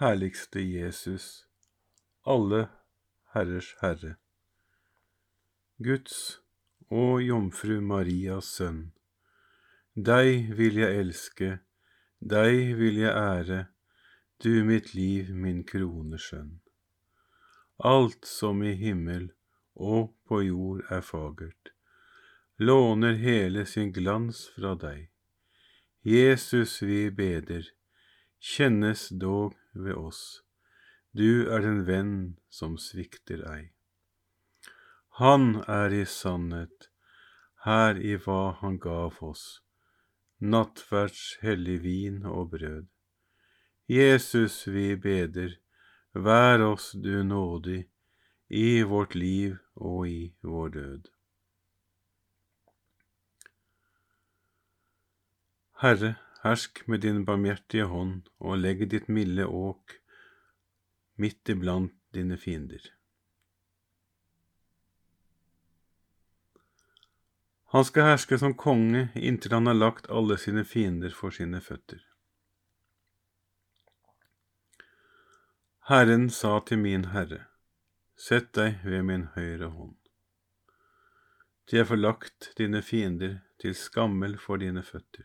Herligste Jesus, alle herrers Herre, Guds og Jomfru Marias Sønn, deg vil jeg elske, deg vil jeg ære, du mitt liv, min krone skjønn. Alt som i himmel og på jord er fagert, låner hele sin glans fra deg. Jesus vi beder, kjennes dog ved oss, du er den venn som svikter ei. Han er i sannhet her i hva han gav oss, nattverds hellig vin og brød. Jesus, vi beder, vær oss du nådig i vårt liv og i vår død. Herre, hersk med din barmhjertige hånd og legg ditt milde åk midt iblant dine fiender. Han skal herske som konge inntil han har lagt alle sine fiender for sine føtter. Herren sa til min Herre, Sett deg ved min høyre hånd. De har forlagt dine fiender til skammel for dine føtter.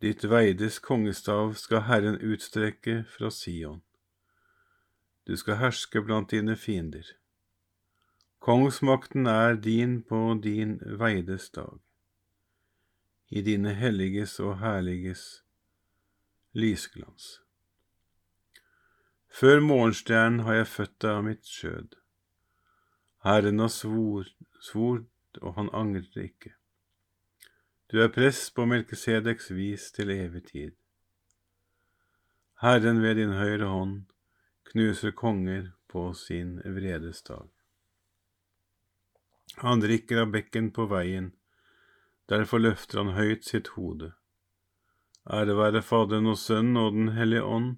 Ditt veides kongestav skal Herren utstrekke fra Sion. Du skal herske blant dine fiender. Kongsmakten er din på din veides dag, i dine helliges og herliges lysglans. Før morgenstjernen har jeg født deg av mitt skjød. Herren har svor, svort, og han angrer ikke. Du er prest på Melkesedeks vis til evig tid. Herren ved din høyre hånd knuser konger på sin vredes dag. Han drikker av bekken på veien, derfor løfter han høyt sitt hode. Ære være Faderen og Sønnen og Den hellige ånd,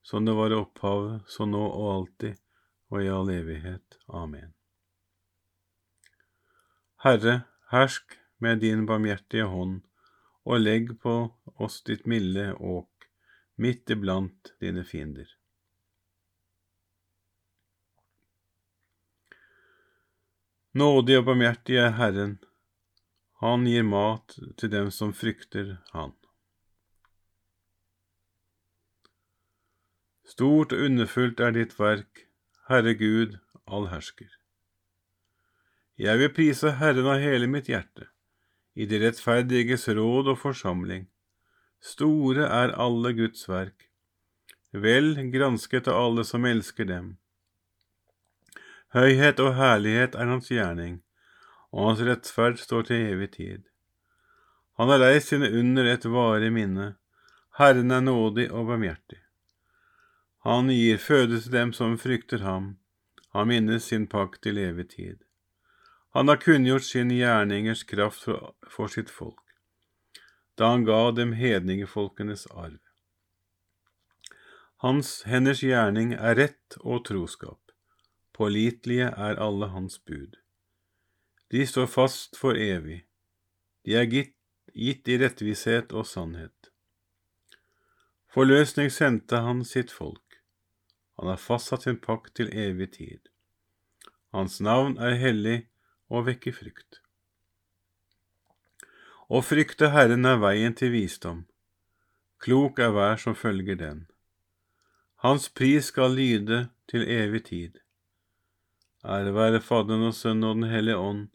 som det var i opphavet, så nå og alltid og i all evighet. Amen. Herre, hersk med din barmhjertige hånd, og legg på oss ditt milde åk midt iblant dine fiender. Nådig og barmhjertig er Herren, han gir mat til dem som frykter Han. Stort og underfullt er ditt verk, Herre Gud, allhersker. Jeg vil prise Herren av hele mitt hjerte, i de rettferdiges råd og forsamling. Store er alle Guds verk, vel gransket av alle som elsker dem. Høyhet og herlighet er hans gjerning, og hans rettferd står til evig tid. Han har reist sine under et varig minne, Herren er nådig og barmhjertig. Han gir føde til dem som frykter ham, han minnes sin pakt til evig tid. Han har kunngjort sin gjerningers kraft for sitt folk, da han ga dem hedningefolkenes arv. Hans henders gjerning er rett og troskap. Pålitelige er alle hans bud. De står fast for evig. De er gitt, gitt i rettvishet og sannhet. Forløsning sendte han sitt folk. Han har fastsatt sin pakt til evig tid. Hans navn er hellig og vekker frykt. Å frykte Herren er veien til visdom. Klok er hver som følger den. Hans pris skal lyde til evig tid. Ære være Faderen og Sønnen og Den hellige ånd,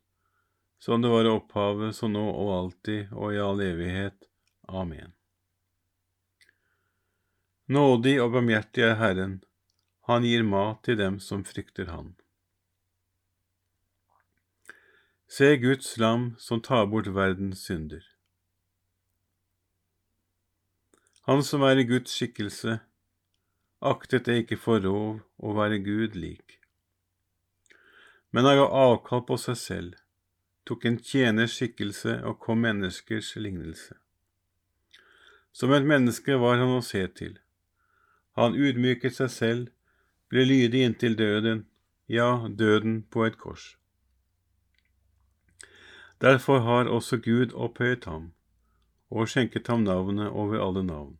som det var i opphavet, så nå og alltid og i all evighet. Amen. Nådig og barmhjertig er Herren, han gir mat til dem som frykter Han. Se Guds lam som tar bort verdens synder. Han som er i Guds skikkelse, aktet det ikke for rov å være Gud lik, men han ga avkall på seg selv, tok en tjeners skikkelse og kom menneskers lignelse. Som et menneske var han å se til. Han ydmyket seg selv, ble lydig inntil døden, ja, døden på et kors. Derfor har også Gud opphøyet ham og skjenket ham navnet over alle navn,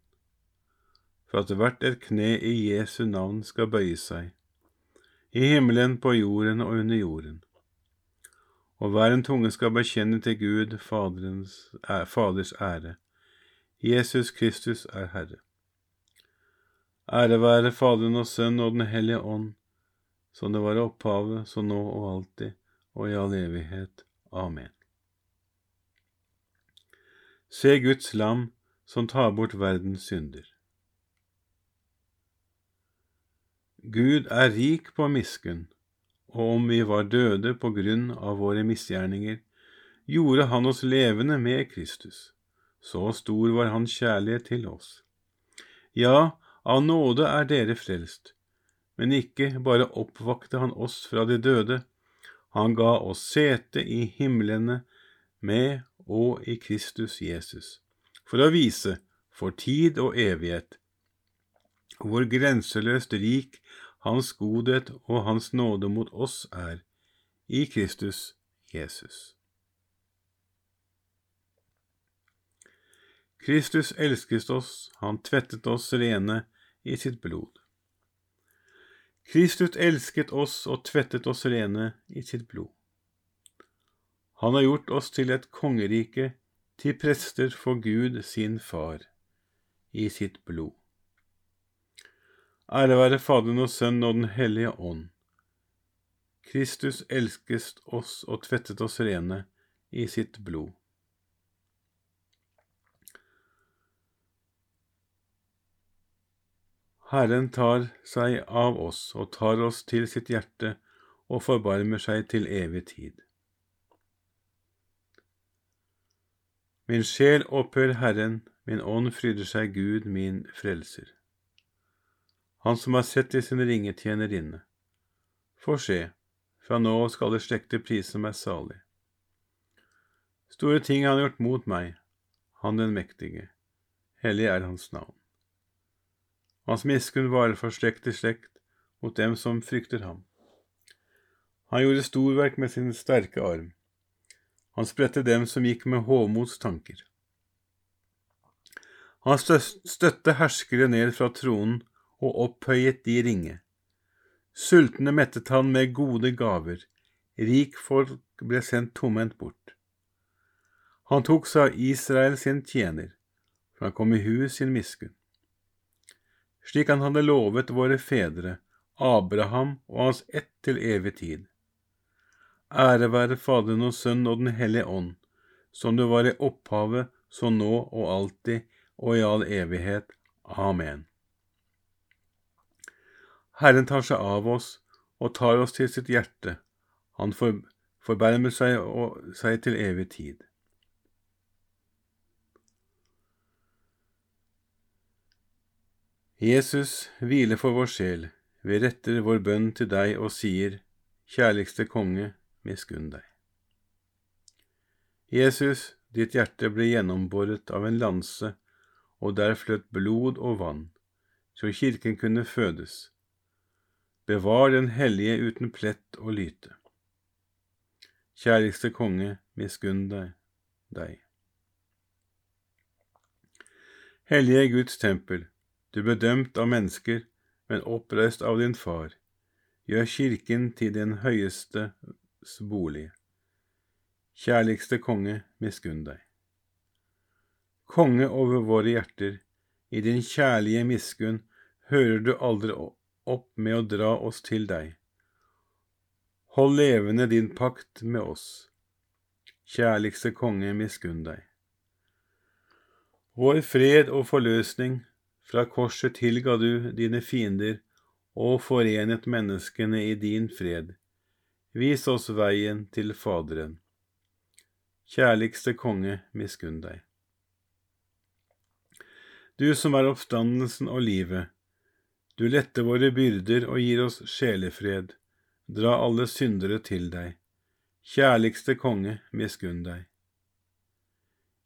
for at hvert et kne i Jesu navn skal bøye seg, i himmelen, på jorden og under jorden, og hver en tunge skal bekjenne til Gud Faderens, Faders ære. Jesus Kristus er Herre. Ære være Faderen og Sønnen og Den hellige ånd, som det var i opphavet, så nå og alltid, og i all evighet. Amen. Se Guds lam som tar bort verdens synder. Gud er rik på miskunn, og om vi var døde på grunn av våre misgjerninger, gjorde Han oss levende med Kristus. Så stor var Hans kjærlighet til oss. Ja, av nåde er dere frelst, men ikke bare oppvakte Han oss fra de døde, Han ga oss sete i himlene med og i Kristus Jesus, for å vise for tid og evighet hvor grenseløst rik Hans godhet og Hans nåde mot oss er i Kristus Jesus. Kristus elsket oss, han tvettet oss rene i sitt blod. Kristus elsket oss og tvettet oss rene i sitt blod. Han har gjort oss til et kongerike, til prester for Gud sin Far, i sitt blod. Ære være Faderen og Sønnen og Den hellige ånd. Kristus elsket oss og tvettet oss rene i sitt blod. Herren tar seg av oss og tar oss til sitt hjerte og forbarmer seg til evig tid. Min sjel opphører Herren, min ånd fryder seg Gud, min frelser. Han som har sett i sin ringetjenerinne. Få se, fra nå skal det slekter prise meg salig. Store ting har han gjort mot meg, han den mektige, hellig er hans navn. Hans miskunn varer fra slekt til slekt mot dem som frykter ham. Han gjorde storverk med sin sterke arm. Han spredte dem som gikk med hovmods tanker. Han støtte herskere ned fra tronen og opphøyet de ringe. Sultne mettet han med gode gaver, rik folk ble sendt tomhendt bort. Han tok seg av Israel sin tjener, for han kom i hu sin miskunn. Slik han hadde lovet våre fedre, Abraham og hans ett til evig tid. Ære være Faderen og Sønnen og Den hellige ånd, som det var i opphavet, så nå og alltid og i all evighet. Amen. Herren tar seg av oss og tar oss til sitt hjerte. Han for, forbermer seg, og, seg til evig tid. Jesus hviler for vår sjel. Vi retter vår bønn til deg og sier, Kjærligste konge, miskunn deg. Jesus, ditt hjerte ble gjennombåret av en lanse, og der fløt blod og vann, så kirken kunne fødes. Bevar den hellige uten plett og lyte. Kjærligste konge, miskunn deg, deg. Hellige Guds tempel, du ble dømt av mennesker, men oppreist av din far. Gjør kirken til din høyeste bolig. Kjærligste konge, miskunn deg. Konge over våre hjerter, i din kjærlige miskunn hører du aldri opp med å dra oss til deg. Hold levende din pakt med oss. Kjærligste konge, miskunn deg. Vår fred og forløsning, fra korset tilga du dine fiender og forenet menneskene i din fred. Vis oss veien til Faderen. Kjærligste konge, miskunn deg. du som er oppstandelsen og livet, du letter våre byrder og gir oss sjelefred, dra alle syndere til deg. Kjærligste konge, miskunn deg.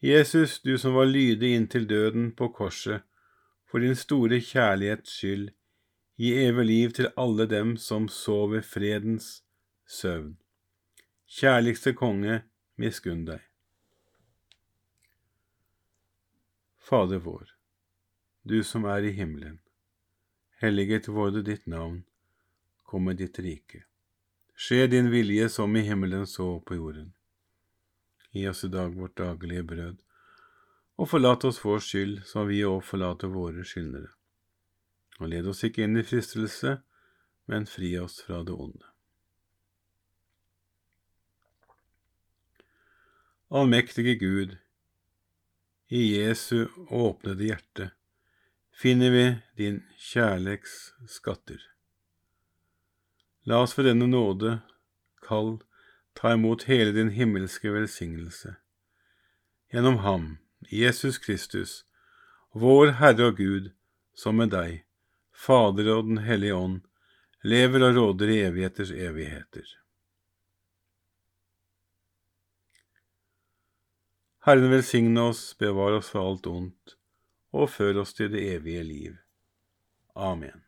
Jesus, du som var lydig inntil døden på korset, for din store kjærlighets skyld, gi evig liv til alle dem som sover fredens søvn. Kjærligste konge, miskunn deg. Fader vår, du som er i himmelen. Helliget vorde ditt navn, kom med ditt rike. Skje din vilje som i himmelen så på jorden. Gi oss i dag vårt daglige brød, og forlat oss vår skyld som vi òg forlater våre skyldnere. Og led oss ikke inn i fristelse, men fri oss fra det onde. Allmektige Gud, i Jesu åpnede hjerte finner vi din kjærleks skatter. La oss ved denne nåde, kall, ta imot hele din himmelske velsignelse. Gjennom ham, Jesus Kristus, vår Herre og Gud, som med deg, Fader og Den hellige ånd, lever og råder i evigheters evigheter. Herren velsigne oss, bevare oss for alt ondt, og før oss til det evige liv. Amen.